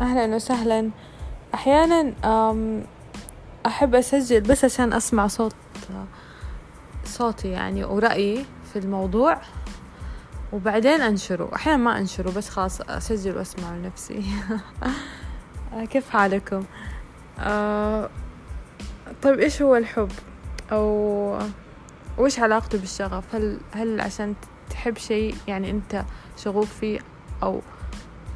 أهلا وسهلا. أحيانا أحب أسجل بس عشان أسمع صوت صوتي يعني ورأيي في الموضوع وبعدين أنشره. أحيانا ما أنشره بس خلاص أسجل وأسمع لنفسي. كيف حالكم؟ أه طيب إيش هو الحب؟ أو وإيش علاقته بالشغف؟ هل هل عشان تحب شيء يعني أنت شغوف فيه أو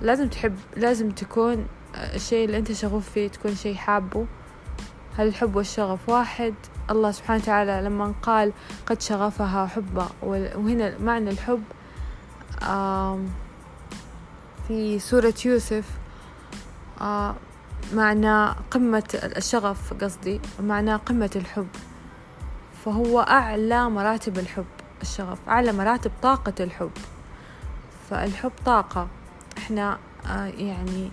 لازم تحب لازم تكون الشيء اللي أنت شغوف فيه تكون شيء حابه. هل الحب والشغف واحد؟ الله سبحانه وتعالى لما قال قد شغفها حبا وهنا معنى الحب في سورة يوسف معنى قمة الشغف قصدي معنى قمة الحب. فهو أعلى مراتب الحب الشغف أعلى مراتب طاقة الحب. فالحب طاقة. إحنا يعني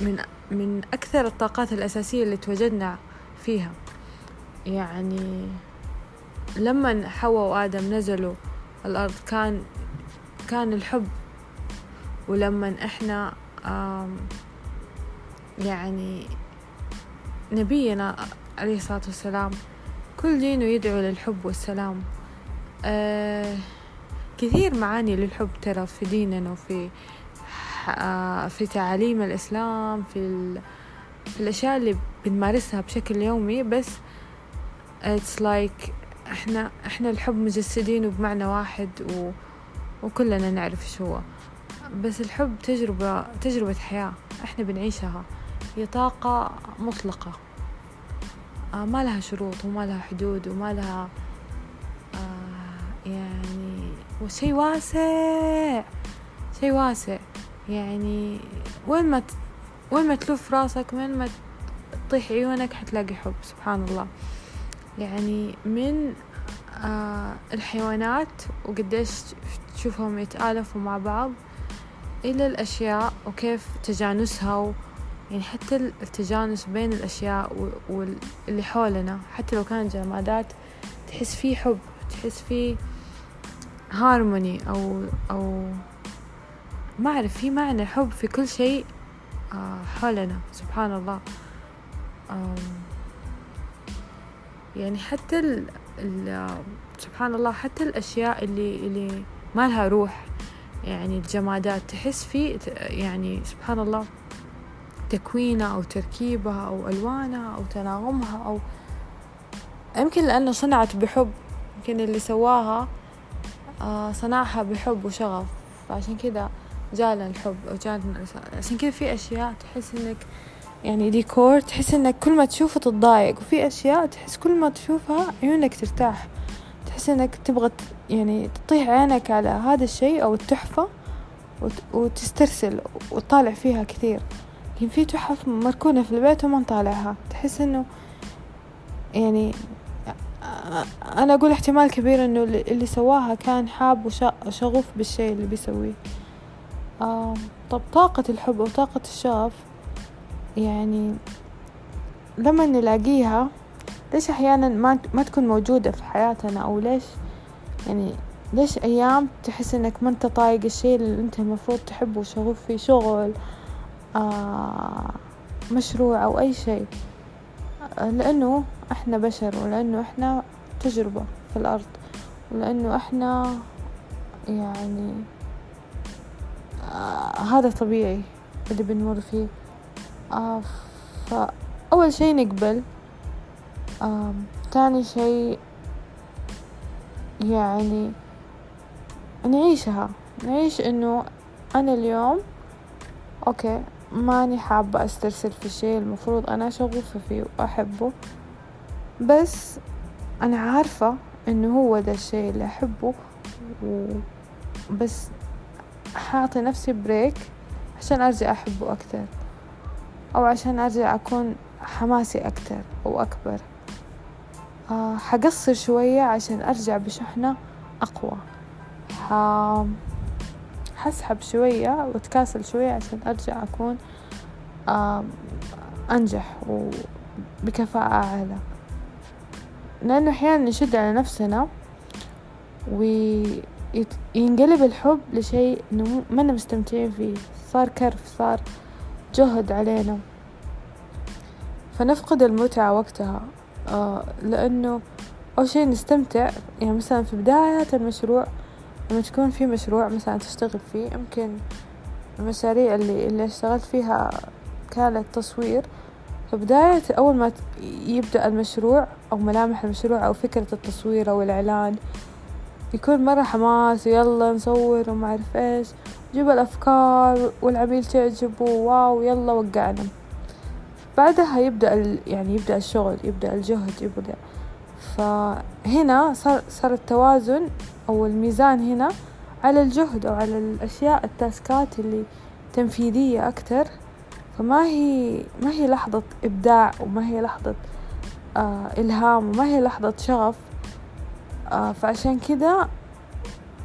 من من أكثر الطاقات الأساسية اللي توجدنا فيها. يعني لما حواء وآدم نزلوا الأرض كان كان الحب. ولما إحنا يعني نبينا عليه الصلاة والسلام كل دينه يدعو للحب والسلام. آه كثير معاني للحب ترى في ديننا وفي آه، في تعاليم الإسلام في, في الأشياء اللي بنمارسها بشكل يومي بس it's like إحنا إحنا الحب مجسدينه بمعنى واحد و وكلنا نعرف إيش هو. بس الحب تجربة تجربة حياة إحنا بنعيشها. هي طاقة مطلقة. آه ما لها شروط وما لها حدود وما لها آه يعني وشي واسع. شي واسع. يعني وين ما ت... وين ما تلف راسك وين ما تطيح عيونك حتلاقي حب سبحان الله. يعني من آه الحيوانات وقديش تشوفهم يتآلفوا مع بعض إلى الأشياء وكيف تجانسها و... يعني حتى التجانس بين الأشياء واللي حولنا. حتى لو كانت جمادات تحس فيه حب تحس فيه هارموني أو أو ما أعرف في معنى حب في كل شيء آه، حولنا سبحان الله يعني حتى ال ال سبحان الله حتى الأشياء اللي اللي ما لها روح يعني الجمادات تحس في يعني سبحان الله تكوينها أو تركيبها أو ألوانها أو تناغمها أو يمكن لأنه صنعت بحب. يمكن اللي سواها آه، صنعها بحب وشغف. فعشان كذا جالنا الحب أو جالنا عشان كذا في أشياء تحس إنك يعني ديكور تحس إنك كل ما تشوفه تتضايق وفي أشياء تحس كل ما تشوفها عيونك ترتاح. تحس إنك تبغى يعني تطيح عينك على هذا الشيء أو التحفة وتسترسل وتطالع فيها كثير. لكن في تحف مركونة في البيت وما نطالعها. تحس إنه يعني أنا أقول احتمال كبير إنه اللي سواها كان حاب وشغوف بالشيء اللي بيسويه. طب طاقة الحب أو طاقة الشغف يعني لما نلاقيها ليش أحيانا ما ما تكون موجودة في حياتنا؟ أو ليش يعني ليش أيام تحس إنك ما أنت طايق الشيء اللي أنت المفروض تحبه؟ وشغوف فيه شغل آه مشروع أو أي شيء لأنه إحنا بشر ولأنه إحنا تجربة في الأرض ولأنه إحنا يعني هذا طبيعي اللي بنمر فيه. آه فأول شي نقبل. آه تاني شي يعني نعيشها. نعيش إنه أنا اليوم أوكي ماني حابة أسترسل في شي المفروض أنا شغوفة فيه وأحبه. بس أنا عارفة إنه هو ده الشي اللي أحبه بس حاطي نفسي بريك عشان أرجع أحبه أكتر أو عشان أرجع أكون حماسي أكتر أو أكبر. آه حقصر شوية عشان أرجع بشحنة أقوى. ح... حسحب شوية وأتكاسل شوية عشان أرجع أكون آه أنجح وبكفاءة أعلى. لأنه أحيانا نشد على نفسنا و ينقلب الحب لشيء إنه ما مستمتعين فيه. صار كرف صار جهد علينا. فنفقد المتعة وقتها. آه لأنه أول شي نستمتع. يعني مثلا في بداية المشروع لما تكون في مشروع مثلا تشتغل فيه يمكن المشاريع اللي اللي اشتغلت فيها كانت تصوير. فبداية أول ما يبدأ المشروع أو ملامح المشروع أو فكرة التصوير أو الإعلان يكون مرة حماس ويلا نصور وما أعرف إيش. نجيب الأفكار والعميل تعجبه واو يلا وقعنا. بعدها يبدأ يعني يبدأ الشغل يبدأ الجهد يبدأ. فهنا صار صار التوازن أو الميزان هنا على الجهد أو على الأشياء التاسكات اللي تنفيذية أكتر. فما هي ما هي لحظة إبداع وما هي لحظة آه إلهام وما هي لحظة شغف. فعشان كذا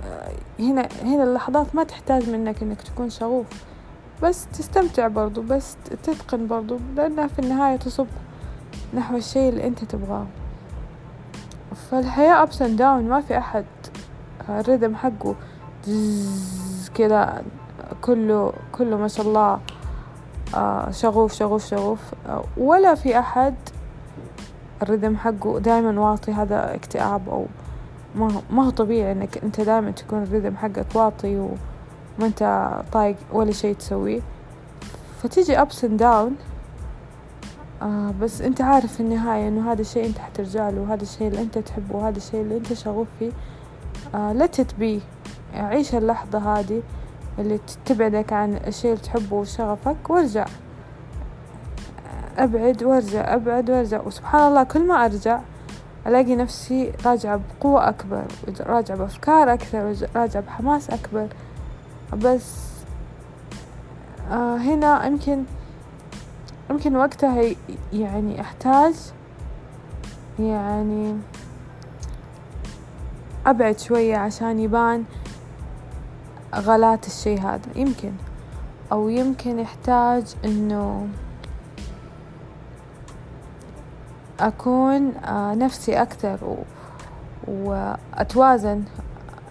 آه هنا هنا اللحظات ما تحتاج منك إنك تكون شغوف. بس تستمتع برضو بس تتقن برضو لأنها في النهاية تصب نحو الشيء اللي أنت تبغاه. فالحياة ups and down ما في أحد ال rhythm حقه. كذا كله كله ما شاء الله آه، شغوف شغوف شغوف. ولا في أحد ال rhythm حقه دايما واطي هذا اكتئاب أو ما ما هو طبيعي إنك أنت دائما تكون ال rhythm حقك واطي وما أنت طايق ولا شيء تسويه. فتيجي ups and down بس أنت عارف في النهاية إنه هذا الشيء أنت حترجع له وهذا الشيء اللي أنت تحبه وهذا الشيء اللي أنت شغوف فيه. آه let it be. عيش اللحظة هذه اللي تبعدك عن الشيء اللي تحبه وشغفك وارجع. أبعد وارجع أبعد وارجع. وسبحان الله كل ما أرجع ألاقي نفسي راجعة بقوة أكبر راجعة بأفكار أكثر راجعة بحماس أكبر. بس آه هنا يمكن يمكن وقتها يعني أحتاج يعني أبعد شوية عشان يبان غلات الشي هذا. يمكن أو يمكن يحتاج إنه أكون آه، نفسي أكثر وأتوازن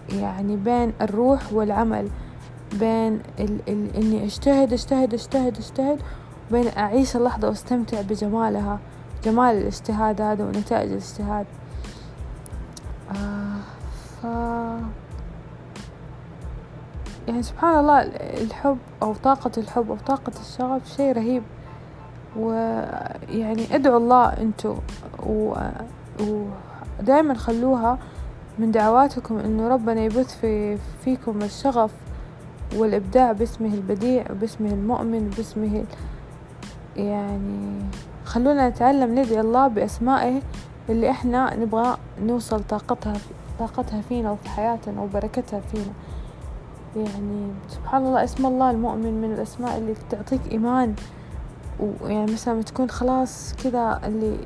يعني بين الروح والعمل بين ال ال إني أجتهد أجتهد أجتهد أجتهد وبين أعيش اللحظة وأستمتع بجمالها جمال الاجتهاد هذا ونتائج الاجتهاد. آه ف يعني سبحان الله الحب أو طاقة الحب أو طاقة الشغف شيء رهيب. ويعني ادعوا الله انتو ودائما خلوها من دعواتكم إنه ربنا يبث في فيكم الشغف والإبداع باسمه البديع وباسمه المؤمن وباسمه يعني خلونا نتعلم ندعي الله بأسمائه اللي إحنا نبغى نوصل طاقتها طاقتها فينا وفي حياتنا وبركتها فينا. يعني سبحان الله اسم الله المؤمن من الأسماء اللي تعطيك إيمان. ويعني مثلا تكون خلاص كذا اللي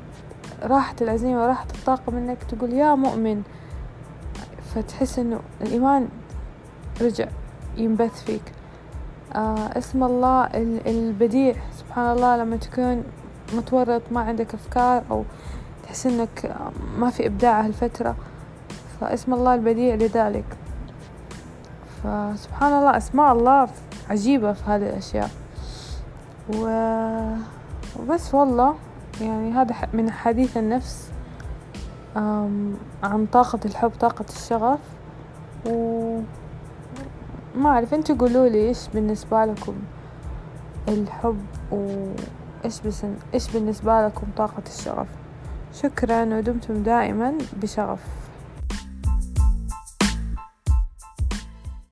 راحت العزيمة وراحت الطاقة منك تقول يا مؤمن فتحس إنه الإيمان رجع ينبث فيك. آه اسم الله البديع سبحان الله لما تكون متورط ما عندك أفكار أو تحس إنك ما في إبداع هالفترة فاسم الله البديع لذلك. فسبحان الله أسماء الله عجيبة في هذه الأشياء. و... وبس والله يعني هذا من حديث النفس عن طاقة الحب طاقة الشغف. و ما أعرف أنتوا قولوا لي إيش بالنسبة لكم الحب؟ وإيش بس إيش بالنسبة لكم طاقة الشغف؟ شكرا ودمتم دائما بشغف.